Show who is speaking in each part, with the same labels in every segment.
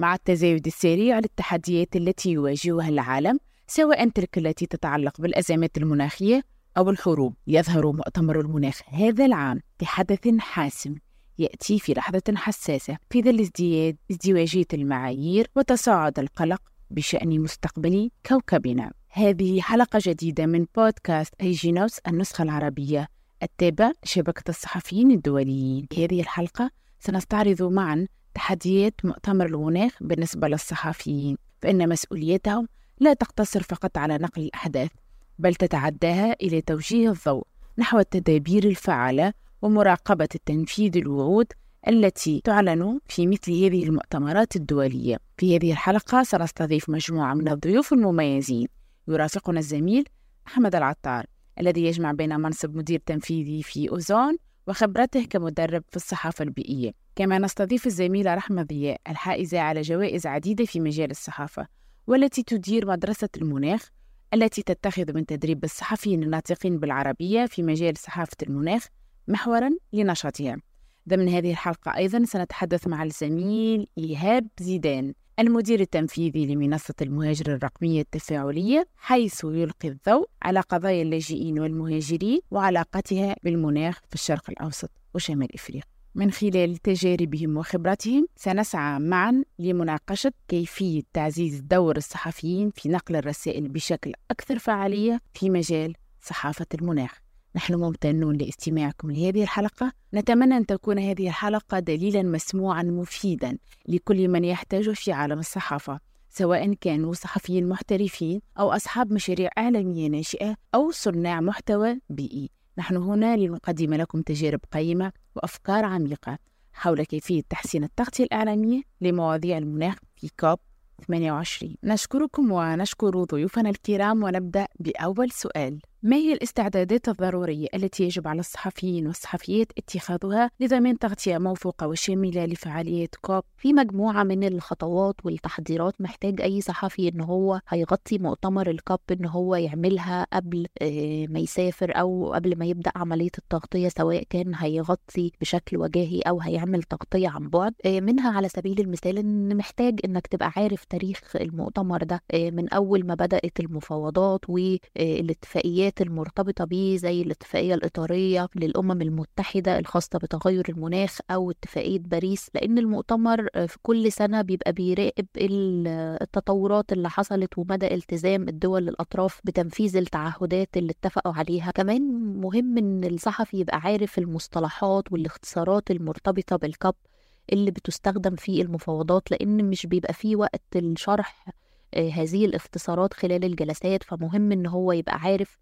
Speaker 1: مع التزايد السريع للتحديات التي يواجهها العالم سواء تلك التي تتعلق بالأزمات المناخية أو الحروب. يظهر مؤتمر المناخ هذا العام بحدث حاسم يأتي في لحظة حساسة في ظل ازدياد ازدواجية المعايير وتصاعد القلق بشأن مستقبل كوكبنا. هذه حلقة جديدة من بودكاست أي جينوس النسخة العربية. التابع شبكة الصحفيين الدوليين. في هذه الحلقة سنستعرض معا تحديات مؤتمر المناخ بالنسبة للصحفيين فإن مسؤوليتهم لا تقتصر فقط على نقل الأحداث بل تتعداها إلى توجيه الضوء نحو التدابير الفعالة ومراقبة التنفيذ الوعود التي تعلن في مثل هذه المؤتمرات الدولية. في هذه الحلقة سنستضيف مجموعة من الضيوف المميزين. يرافقنا الزميل أحمد العطار الذي يجمع بين منصب مدير تنفيذي في أوزون وخبرته كمدرب في الصحافة البيئية. كما نستضيف الزميلة رحمة ضياء الحائزة على جوائز عديدة في مجال الصحافة والتي تدير مدرسة المناخ التي تتخذ من تدريب الصحفيين الناطقين بالعربية في مجال صحافة المناخ محورا لنشاطها. ضمن هذه الحلقة أيضا سنتحدث مع الزميل إيهاب زيدان. المدير التنفيذي لمنصة المهاجر الرقمية التفاعلية حيث يلقي الضوء على قضايا اللاجئين والمهاجرين وعلاقتها بالمناخ في الشرق الأوسط وشمال إفريقيا. من خلال تجاربهم وخبرتهم سنسعى معا لمناقشة كيفية تعزيز دور الصحفيين في نقل الرسائل بشكل أكثر فعالية في مجال صحافة المناخ. نحن ممتنون لاستماعكم لهذه الحلقة. نتمنى أن تكون هذه الحلقة دليلا مسموعا مفيدا لكل من يحتاج في عالم الصحافة سواء كانوا صحفيين محترفين أو أصحاب مشاريع إعلامية ناشئة أو صناع محتوى بيئي. نحن هنا لنقدم لكم تجارب قيمة وأفكار عميقة حول كيفية تحسين التغطية الإعلامية لمواضيع المناخ في كوب 28 نشكركم ونشكر ضيوفنا الكرام ونبدأ بأول سؤال. ما هي الاستعدادات الضرورية التي يجب على الصحفيين والصحفيات اتخاذها لضمان تغطية موثوقة وشاملة لفعالية كوب؟
Speaker 2: في مجموعة من الخطوات والتحضيرات محتاج أي صحفي إن هو هيغطي مؤتمر الكوب إن هو يعملها قبل آه، ما يسافر أو قبل ما يبدأ عملية التغطية سواء كان هيغطي بشكل وجاهي أو هيعمل تغطية عن بعد آه، منها على سبيل المثال إن محتاج إنك تبقى عارف تاريخ المؤتمر ده آه، من أول ما بدأت المفاوضات والاتفاقيات الاتفاقيات المرتبطة به زي الاتفاقية الإطارية للأمم المتحدة الخاصة بتغير المناخ أو اتفاقية باريس لأن المؤتمر في كل سنة بيبقى بيراقب التطورات اللي حصلت ومدى التزام الدول الأطراف بتنفيذ التعهدات اللي اتفقوا عليها. كمان مهم إن الصحفي يبقى عارف المصطلحات والاختصارات المرتبطة بالكاب اللي بتستخدم في المفاوضات لأن مش بيبقى فيه وقت الشرح آه، هذه الاختصارات خلال الجلسات. فمهم إن هو يبقى عارف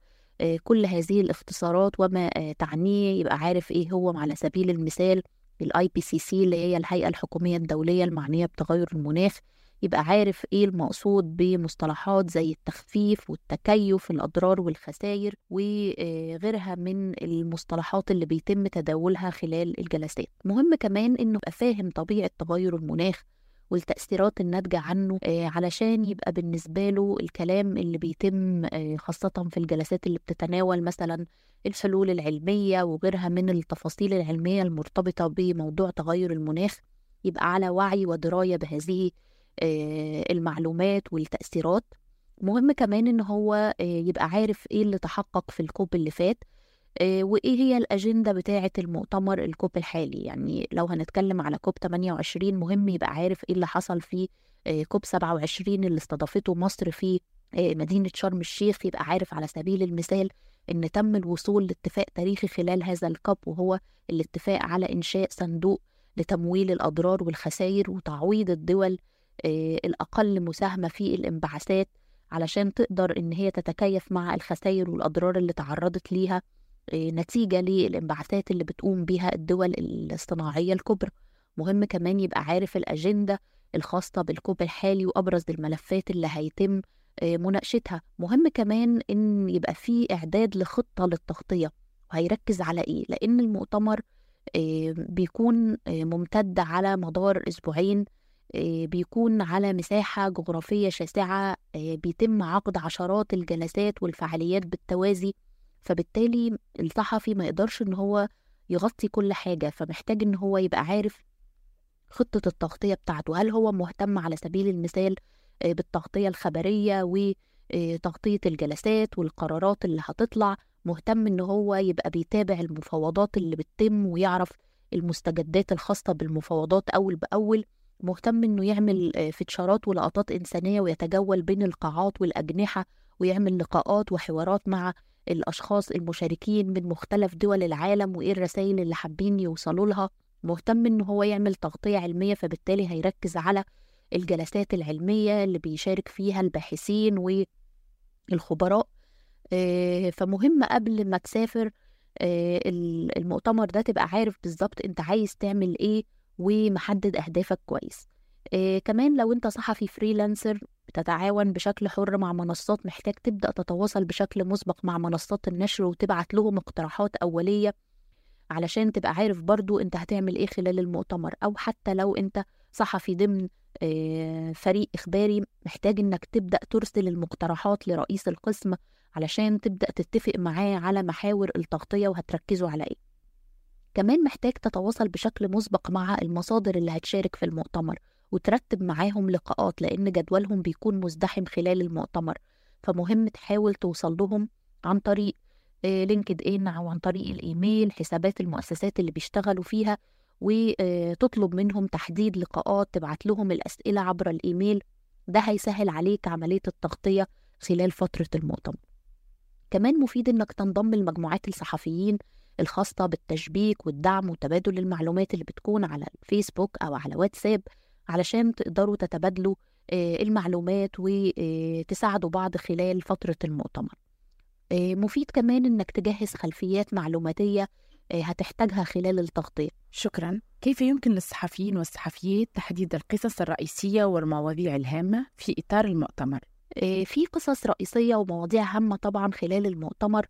Speaker 2: كل هذه الاختصارات وما آه، تعنيه يبقى عارف إيه هو على سبيل المثال ال IPCC اللي هي الهيئة الحكومية الدولية المعنية بتغير المناخ يبقى عارف إيه المقصود بمصطلحات زي التخفيف والتكيف الأضرار والخسائر وغيرها من المصطلحات اللي بيتم تداولها خلال الجلسات. مهم كمان إنه يبقى فاهم طبيعة تغير المناخ والتأثيرات الناتجة عنه آه، علشان يبقى بالنسبة له الكلام اللي بيتم آه، خاصة في الجلسات اللي بتتناول مثلا الحلول العلمية وغيرها من التفاصيل العلمية المرتبطة بموضوع تغير المناخ يبقى على وعي ودراية بهذه آه، المعلومات والتأثيرات. مهم كمان إن هو يبقى عارف إيه اللي تحقق في الكوب اللي فات وإيه هي الأجندة بتاعة المؤتمر الكوب الحالي؟ يعني لو هنتكلم على كوب 28 مهم يبقى عارف إيه اللي حصل في آه، كوب 27 اللي استضافته مصر في آه، مدينة شرم الشيخ. يبقى عارف على سبيل المثال إن تم الوصول لاتفاق تاريخي خلال هذا الكوب وهو الاتفاق على إنشاء صندوق لتمويل الأضرار والخسائر وتعويض الدول الأقل مساهمة في الانبعاثات علشان تقدر إن هي تتكيف مع الخسائر والأضرار اللي تعرضت ليها. آه، نتيجة للانبعاثات اللي بتقوم بها الدول الصناعية الكبرى. مهم كمان يبقى عارف الأجندة الخاصة بالكوب الحالي وأبرز الملفات اللي هيتم آه، مناقشتها. مهم كمان إن يبقى في إعداد لخطة للتغطية. وهيركز على إيه؟ لأن المؤتمر آه، بيكون ممتد على مدار أسبوعين بيكون على مساحة جغرافية شاسعة بيتم عقد عشرات الجلسات والفعاليات بالتوازي فبالتالي الصحفي ما يقدرش إن هو يغطي كل حاجة فمحتاج إن هو يبقى عارف خطة التغطية بتاعته. هل هو مهتم على سبيل المثال آه، بالتغطية الخبرية وتغطية الجلسات والقرارات اللي هتطلع؟ مهتم إن هو يبقى بيتابع المفاوضات اللي بتتم ويعرف المستجدات الخاصة بالمفاوضات أول بأول؟ مهتم إنه يعمل آه، فيتشارات ولقطات إنسانية ويتجول بين القاعات والأجنحة ويعمل لقاءات وحوارات مع الأشخاص المشاركين من مختلف دول العالم وإيه الرسائل اللي حابين يوصلوا لها. مهتم إن هو يعمل تغطية علمية فبالتالي هيركز على الجلسات العلمية اللي بيشارك فيها الباحثين والخبراء. آه، فمهم قبل ما تسافر آه، المؤتمر ده تبقى عارف بالظبط أنت عايز تعمل إيه ومحدد أهدافك كويس. آه، كمان لو أنت صحفي فريلانسر بتتعاون بشكل حر مع منصات محتاج تبدأ تتواصل بشكل مسبق مع منصات النشر وتبعت لهم اقتراحات أولية علشان تبقى عارف برضو أنت هتعمل إيه خلال المؤتمر. أو حتى لو أنت صحفي ضمن آه، فريق إخباري محتاج إنك تبدأ ترسل المقترحات لرئيس القسم علشان تبدأ تتفق معاه على محاور التغطية وهتركزوا على إيه. كمان محتاج تتواصل بشكل مسبق مع المصادر اللي هتشارك في المؤتمر. وترتب معاهم لقاءات لأن جدولهم بيكون مزدحم خلال المؤتمر. فمهم تحاول توصل لهم عن طريق لينكد إن أو عن طريق الإيميل حسابات المؤسسات اللي بيشتغلوا فيها وتطلب منهم تحديد لقاءات تبعت لهم الأسئلة عبر الإيميل. ده هيسهل عليك عملية التغطية خلال فترة المؤتمر. كمان مفيد إنك تنضم لمجموعات الصحفيين الخاصة بالتشبيك والدعم وتبادل المعلومات اللي بتكون على الفيسبوك أو على واتساب. علشان تقدروا تتبادلوا المعلومات وتساعدوا بعض خلال فترة المؤتمر. آه، مفيد كمان إنك تجهز خلفيات معلوماتية آه، هتحتاجها خلال التغطية.
Speaker 1: شكرا. كيف يمكن للصحفيين والصحفيات تحديد القصص الرئيسية والمواضيع الهامة في إطار المؤتمر؟
Speaker 2: آه، في قصص رئيسية ومواضيع هامة طبعا خلال المؤتمر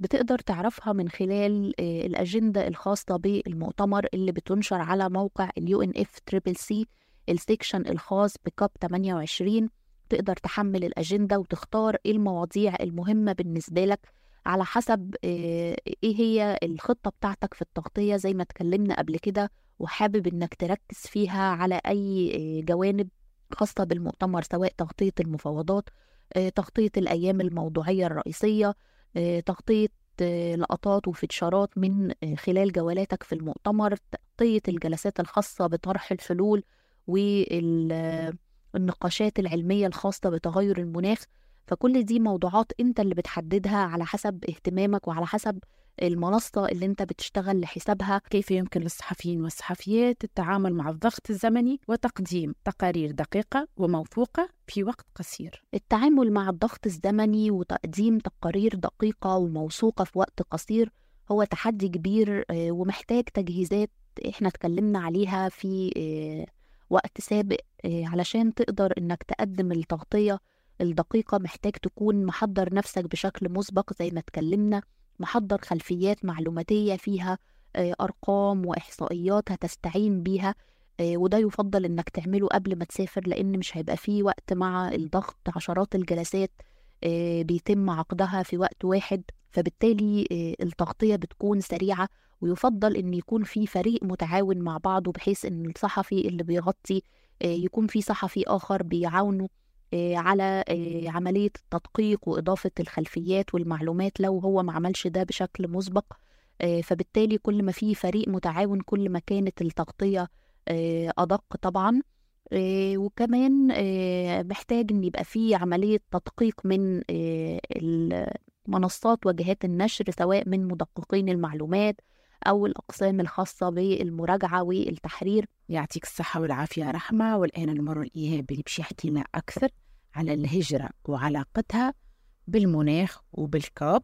Speaker 2: بتقدر تعرفها من خلال الأجندة الخاصة بالمؤتمر اللي بتنشر على موقع اليو إن إف سي ال section الخاص ب COP 28 تقدر تحمل الأجندة وتختار إيه المواضيع المهمة بالنسبة لك على حسب آه، إيه هي الخطة بتاعتك في التغطية زي ما اتكلمنا قبل كده وحابب إنك تركز فيها على آه، جوانب خاصة بالمؤتمر سواء تغطية المفاوضات آه، تغطية الأيام الموضوعية الرئيسية تغطية لقطات و featureات من خلال جولاتك في المؤتمر تغطية الجلسات الخاصة بطرح الحلول وال النقاشات العلمية الخاصة بتغير المناخ. فكل دي موضوعات انت اللي بتحددها على حسب اهتمامك وعلى حسب المنصة اللي أنت بتشتغل لحسابها
Speaker 1: كيف يمكن للصحفيين والصحفيات التعامل مع الضغط الزمني وتقديم تقارير دقيقة وموثوقة في وقت قصير.
Speaker 2: التعامل مع الضغط الزمني وتقديم تقارير دقيقة وموثوقة في وقت قصير هو تحدي كبير آه، ومحتاج تجهيزات إحنا اتكلمنا عليها في آه، وقت سابق آه، علشان تقدر إنك تقدم التغطية الدقيقة محتاج تكون محضر نفسك بشكل مسبق زي ما اتكلمنا. محضر خلفيات معلوماتية فيها آه، أرقام وإحصائيات هتستعين بيها آه، وده يفضل إنك تعمله قبل ما تسافر لأن مش هيبقى فيه وقت مع الضغط عشرات الجلسات بيتم عقدها في وقت واحد. فبالتالي التغطية بتكون سريعة ويفضل إن يكون في فريق متعاون مع بعضه بحيث إن الصحفي اللي بيغطي آه، يكون في صحفي آخر بيعاونه. آه، على آه، عملية التدقيق وإضافة الخلفيات والمعلومات لو هو ما عملش ده بشكل مسبق. فبالتالي كل ما في فريق متعاون كل ما كانت التغطية أدق طبعا. وكمان محتاج إن يبقى في عملية تدقيق من المنصات وجهات النشر سواء من مدققين المعلومات أو الأقسام الخاصة بالمراجعة والتحرير.
Speaker 1: يعطيك الصحة والعافية رحمة والآن المرة الإيهابي اللي باش يحكي لنا أكثر على الهجرة وعلاقتها بالمناخ وبالكاب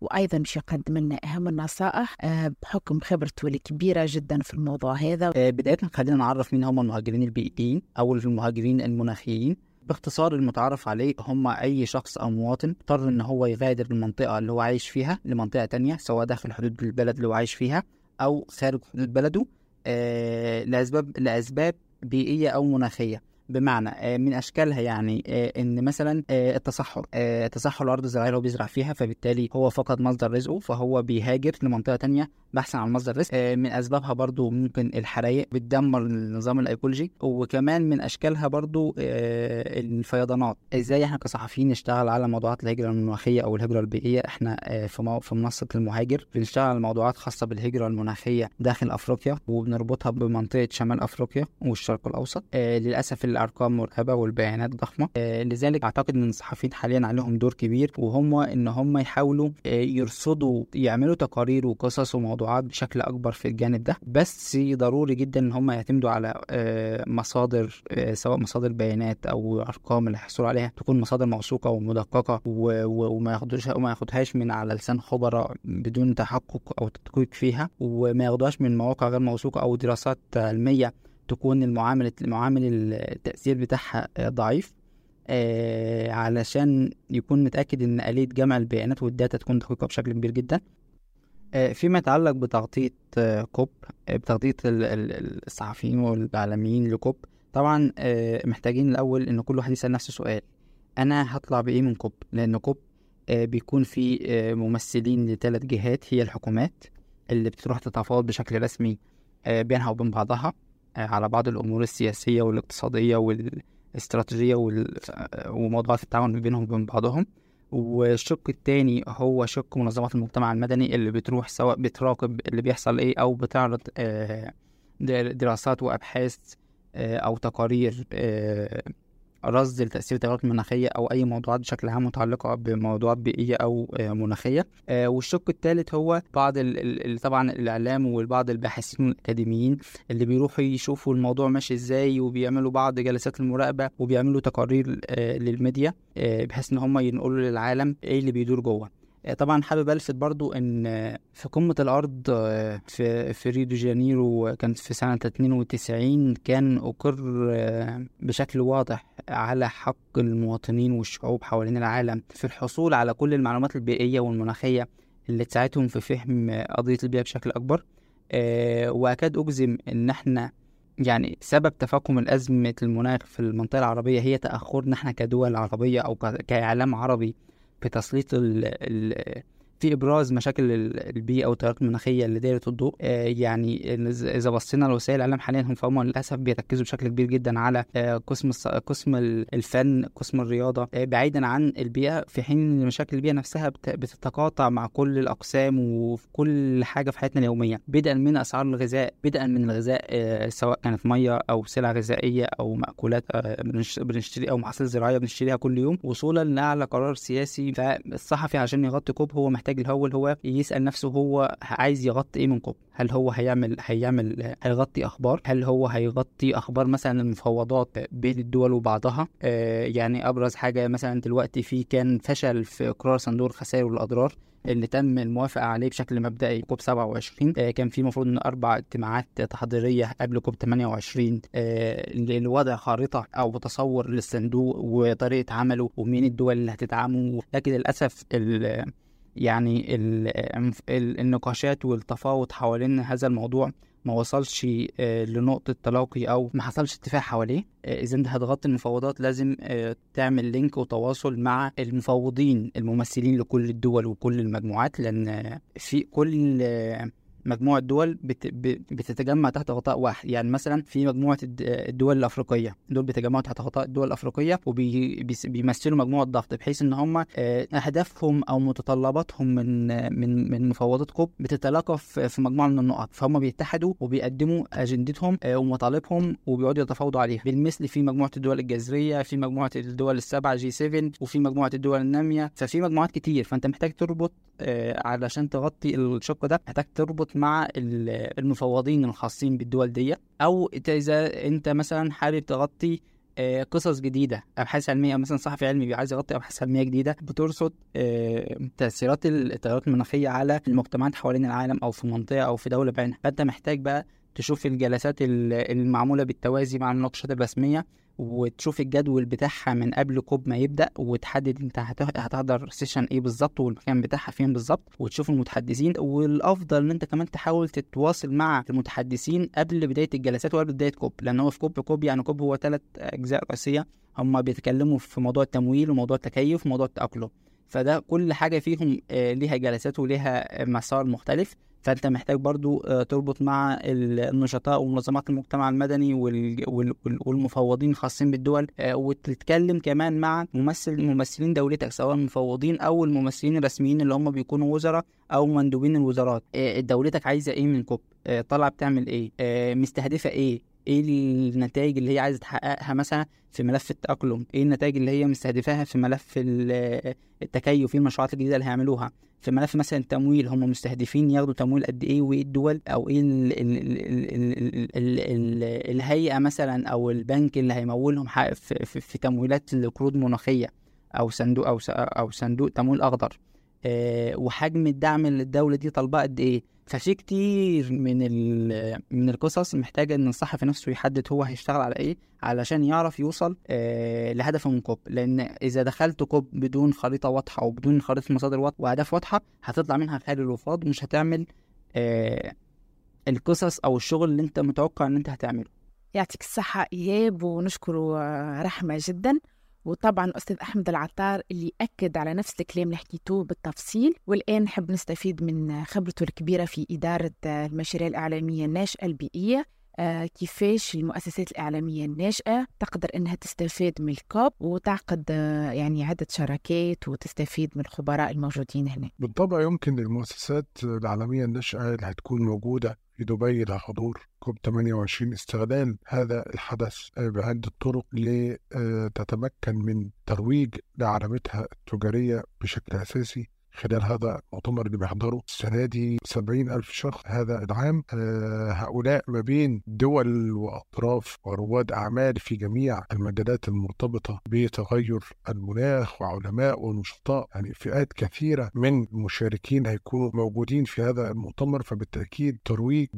Speaker 1: وأيضا باش يقدم لنا أهم النصائح آه، بحكم خبرته الكبيرة جدا في الموضوع هذا.
Speaker 3: آه، بداية خلينا نعرف مين هم المهاجرين البيئيين أو المهاجرين المناخيين. باختصار المتعارف عليه هم أي شخص أو مواطن اضطر إن هو يغادر المنطقة اللي هو عايش فيها لمنطقة تانية سواء داخل حدود البلد اللي هو عايش فيها أو خارج حدود بلده آه لأسباب لأسباب بيئية أو مناخية. بمعنى آه، من أشكالها يعني آه، إن مثلا آه، التصحر تصحر الأرض الزراعيه اللي هو بيزرع فيها فبالتالي هو فقد مصدر رزقه فهو بيهاجر لمنطقة تانية بحثا عن مصدر رزق. من أسبابها برضو ممكن الحرائق بتدمر النظام الأيكولوجي. وكمان من أشكالها برضو الفيضانات. إزاي إحنا كصحفيين نشتغل على موضوعات الهجرة المناخية أو الهجرة البيئية؟ إحنا في في منصة المهاجر بنشتغل على موضوعات خاصة بالهجرة المناخية داخل أفريقيا وبنربطها بمنطقة شمال أفريقيا والشرق الأوسط. للأسف الأرقام مرعبه والبيانات ضخمة. آه، لذلك أعتقد إن الصحفيين حاليا عليهم دور كبير وهم إن هم يحاولوا آه، يرصدوا يعملوا تقارير وقصص وموضوعات بشكل أكبر في الجانب ده. بس ضروري جدا إن هم يعتمدوا على آه، مصادر سواء مصادر بيانات أو أرقام اللي هيحصلوا عليها تكون مصادر موثوقة ومدققة وما ياخدوش وما ياخدهاش من على لسان خبراء بدون تحقق أو تدقيق فيها وما ياخدوهاش من مواقع غير موثوقة أو دراسات علمية تكون المعامل معامل التأثير بتاعها آه، ضعيف آه، علشان يكون متأكد إن آلية جمع البيانات وال data تكون دقيقة بشكل كبير جدا. آه، فيما يتعلق بتغطية آه، COP آه، بتغطية ال- ال- الصحفيين والإعلاميين ل COP طبعا آه، محتاجين الأول إن كل واحد يسأل نفسه سؤال أنا هطلع بإيه من COP؟ لأن COP بيكون في ممثلين لثلاث جهات هي الحكومات اللي بتروح تتفاوض بشكل رسمي بينها وبين بعضها. على بعض الأمور السياسية والاقتصادية والاستراتيجية وال- آه، وموضوعات التعاون بينهم وبين بعضهم. والشق التاني هو شق منظمات المجتمع المدني اللي بتروح سواء بتراقب اللي بيحصل إيه أو بتعرض آه، در- دراسات وأبحاث آه، أو تقارير آه، رصد لتأثير التغيرات المناخية أو أي موضوعات بشكل عام متعلقة بموضوعات بيئية أو آه، مناخية. آه، والشق الثالث هو بعض طبعا الإعلام وبعض الباحثين والأكاديميين اللي بيروحوا يشوفوا الموضوع ماشي إزاي وبيعملوا بعض جلسات المراقبة وبيعملوا تقارير آه، للميديا بحيث إن هم ينقلوا للعالم إيه اللي بيدور جوه. طبعا حابب ألفت برضو إن في قمة الأرض في في ريو دي جانيرو كانت في سنة 92 كان أقر بشكل واضح على حق المواطنين والشعوب حوالين العالم في الحصول على كل المعلومات البيئية والمناخية اللي تساعدهم في فهم قضية البيئة بشكل أكبر. آه، وأكاد أجزم إن إحنا يعني سبب تفاقم الأزمة المناخ في المنطقة العربية هي تأخرنا إحنا كدول عربية أو كإعلام عربي في تسليط ال في إبراز مشاكل ال- البيئة والتغيرات المناخية اللي دايرة الضوء آه يعني إذا بصينا لوسائل الإعلام حاليا هم فهم للأسف بيركزوا بشكل كبير جدا على آه قسم قسم ال- الفن قسم الرياضة آه بعيدا عن البيئة في حين إن مشاكل البيئة نفسها بت- بتتقاطع مع كل الأقسام وفي كل حاجة في حياتنا اليومية. بدءا من أسعار الغذاء بدءا من الغذاء سواء كانت مية أو سلع غذائية أو مأكولات بنش- بنشتري أو محاصيل زراعية بنشتريها كل يوم وصولا لأعلى قرار سياسي. فالصحفي عشان يغطي كوب هو محتاج الأول هو يسأل نفسه هو عايز يغطي إيه من كوب هل هو هيعمل هيعمل هيغطي أخبار؟ هل هو هيغطي أخبار مثلا المفاوضات بين الدول وبعضها؟ آه يعني أبرز حاجة مثلا دلوقتي في كان فشل في اقرار صندوق الخسائر والأضرار اللي تم الموافقة عليه بشكل مبدئي كوب 27 آه، كان في المفروض إن أربع اجتماعات تحضيرية قبل كوب 28 آه، لوضع خارطة أو تصور للصندوق وطريقة عمله ومين الدول اللي هتدعمه. لكن للأسف يعني ال ال النقاشات والتفاوض حوالين هذا الموضوع ما وصلش آه، لنقطة تلاقي أو ما حصلش اتفاق حواليه. آه، إذا أنت هتغطي المفاوضات لازم آه، تعمل لينك وتواصل مع المفوضين الممثلين لكل الدول وكل المجموعات لأن في كل مجموعة دول بت... بتتجمع تحت غطاء واحد. يعني مثلا في مجموعة الد- الدول الأفريقية. دول بيتجمعوا تحت غطاء الدول الأفريقية وبيمثلوا مجموعة ضغط بحيث إن هم آه، أهدافهم أو متطلباتهم من من من مفاوضات كوب بتتلاقى في مجموعة من النقط. فهم بيتحدوا وبيقدموا أجندتهم آه، ومطالبهم وبيقعدوا يتفاوضوا عليها. بالمثل في مجموعة الدول الجزرية في مجموعة الدول السبعة جي 7 وفي مجموعة الدول النامية. ففي مجموعات كتير. فأنت محتاج تربط آه، علشان تغطي الشق ده محتاج تربط مع ال- المفوضين الخاصين بالدول دي أو إذا إنت مثلا حابب تغطي آه، قصص جديدة أبحاث علمية مثلا صحفي علمي عايز يغطي أبحاث علمية جديدة بترصد آه، تأثيرات التغيرات المناخية على المجتمعات حوالين العالم أو في منطقة أو في دولة بعينها. فأنت محتاج بقى تشوف الجلسات ال- المعمولة بالتوازي مع المناقشات الرسمية وتشوف الجدول بتاعها من قبل COP ما يبدأ وتحدد انت هت- هتحضر session إيه بالظبط والمكان بتاعها فين بالظبط وتشوف المتحدثين والأفضل إن انت كمان تحاول تتواصل مع المتحدثين قبل بداية الجلسات وقبل بداية COP. لأن هو في COP COP يعني COP هو ثلاث أجزاء رئيسيه هم بيتكلموا في موضوع التمويل وموضوع التكيف وموضوع التأقلم. فده كل حاجة فيهم آه، ليها جلسات وليها مسار مختلف. فأنت محتاج برضو آه، تربط مع ال- النشطاء ومنظمات المجتمع المدني وال- وال- وال- والمفوضين الخاصين بالدول آه، وتتكلم كمان مع ممثل ممثلين دولتك سواء المفوضين أو الممثلين الرسميين اللي هم بيكونوا وزراء أو مندوبين الوزارات. آه، دولتك عايزة إيه من كوب؟ طالعة بتعمل إيه؟ مستهدفة إيه؟ إيه النتائج اللي هي عايزة تحققها مثلا في ملف التأقلم؟ إيه النتائج اللي هي مستهدفاها في ملف التكيف؟ إيه المشروعات الجديدة اللي هيعملوها؟ في ملف مثلا التمويل هم مستهدفين ياخدوا تمويل قد إيه وإيه الدول؟ أو إيه الـ الـ الـ الـ الـ الـ الـ الهيئة مثلا أو البنك اللي هيمولهم في, في, في تمويلات القروض المناخيه أو صندوق أو أو صندوق تمويل أخضر. أه وحجم الدعم اللي الدولة دي طالباه قد إيه؟ ففي كتير من من القصص محتاجة إن الصحفي نفسه يحدد هو هيشتغل على إيه علشان يعرف يوصل آه لهدفه من كوب لأن إذا دخلت كوب بدون خريطة واضحة وبدون خريطة مصادر واضحة وأهداف واضحة هتطلع منها خيال الوفاض ومش هتعمل آه القصص أو الشغل اللي أنت متوقع إن أنت هتعمله.
Speaker 1: يعطيك الصحة إياب ونشكره آه، رحمة جدا. وطبعا أستاذ أحمد العطار اللي أكد على نفس الكلام اللي حكيتوه بالتفصيل والآن نحب نستفيد من خبرته الكبيرة في إدارة المشاريع الإعلامية الناشئة البيئية. آه، كيفاش المؤسسات الإعلامية الناشئة تقدر أنها تستفاد من الكوب وتعقد آه، يعني عدة شراكات وتستفيد من الخبراء الموجودين هنا
Speaker 4: بالطبع يمكن للمؤسسات العالمية الناشئة اللي هتكون موجودة في دبي لحضور كوب 28 استغلال هذا الحدث بعدة طرق لتتمكن من ترويج لعلامتها التجارية بشكل أساسي. خلال هذا المؤتمر اللي بيحضره السنة دي 70 ألف شخص. هذا العام آه، هؤلاء ما بين دول وأطراف ورواد أعمال في جميع المجالات المرتبطة بتغير المناخ وعلماء ونشطاء يعني فئات كثيرة من المشاركين هيكونوا موجودين في هذا المؤتمر. فبالتأكيد ترويج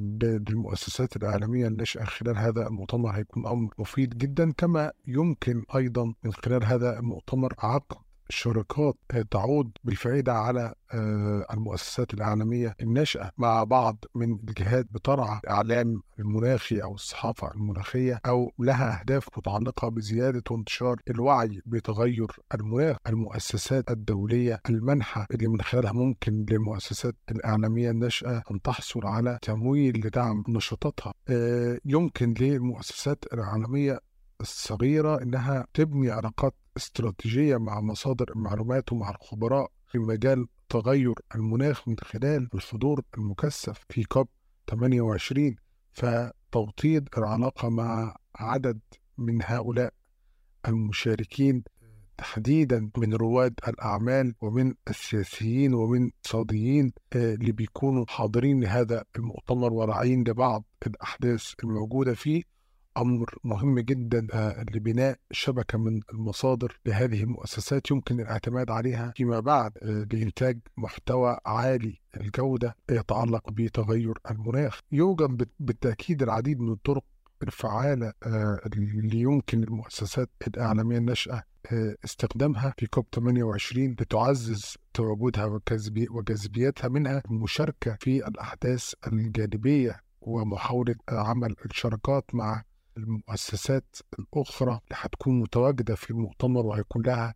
Speaker 4: للمؤسسات الإعلامية الناشئة خلال هذا المؤتمر هيكون أمر مفيد جدا كما يمكن أيضا من خلال هذا المؤتمر عقد آه، تعود بالفائدة على آه، المؤسسات الإعلامية الناشئة مع بعض من الجهات بترعى الإعلام المناخي أو الصحافة المناخية أو لها أهداف متعلقة بزيادة وانتشار الوعي بتغير المناخ. المؤسسات الدولية المنحة اللي من خلالها ممكن للمؤسسات الإعلامية الناشئة أن تحصل على تمويل لدعم نشاطاتها. آه، يمكن للمؤسسات الإعلامية الصغيرة إنها تبني علاقات استراتيجية مع مصادر المعلومات ومع الخبراء في مجال تغير المناخ من خلال الحضور المكثف في كوب 28 فتوطيد العلاقة مع عدد من هؤلاء المشاركين تحديدا من رواد الأعمال ومن السياسيين ومن الاقتصاديين آه، اللي بيكونوا حاضرين لهذا المؤتمر وراعين لبعض الأحداث الموجودة فيه. أمر مهم جدا آه، لبناء شبكة من المصادر لهذه المؤسسات يمكن الاعتماد عليها فيما بعد آه، لإنتاج محتوى عالي الجودة يتعلق بتغير المناخ. يوجد بالتأكيد العديد من الطرق الفعالة آه، اللي يمكن المؤسسات الإعلامية الناشئة استخدامها في كوب 28 لتعزز تواجدها وجاذبي- وجاذبيتها منها المشاركة في الأحداث الجانبية ومحاولة عمل الشراكات مع المؤسسات الأخرى اللي هتكون متواجدة في المؤتمر وهيكون لها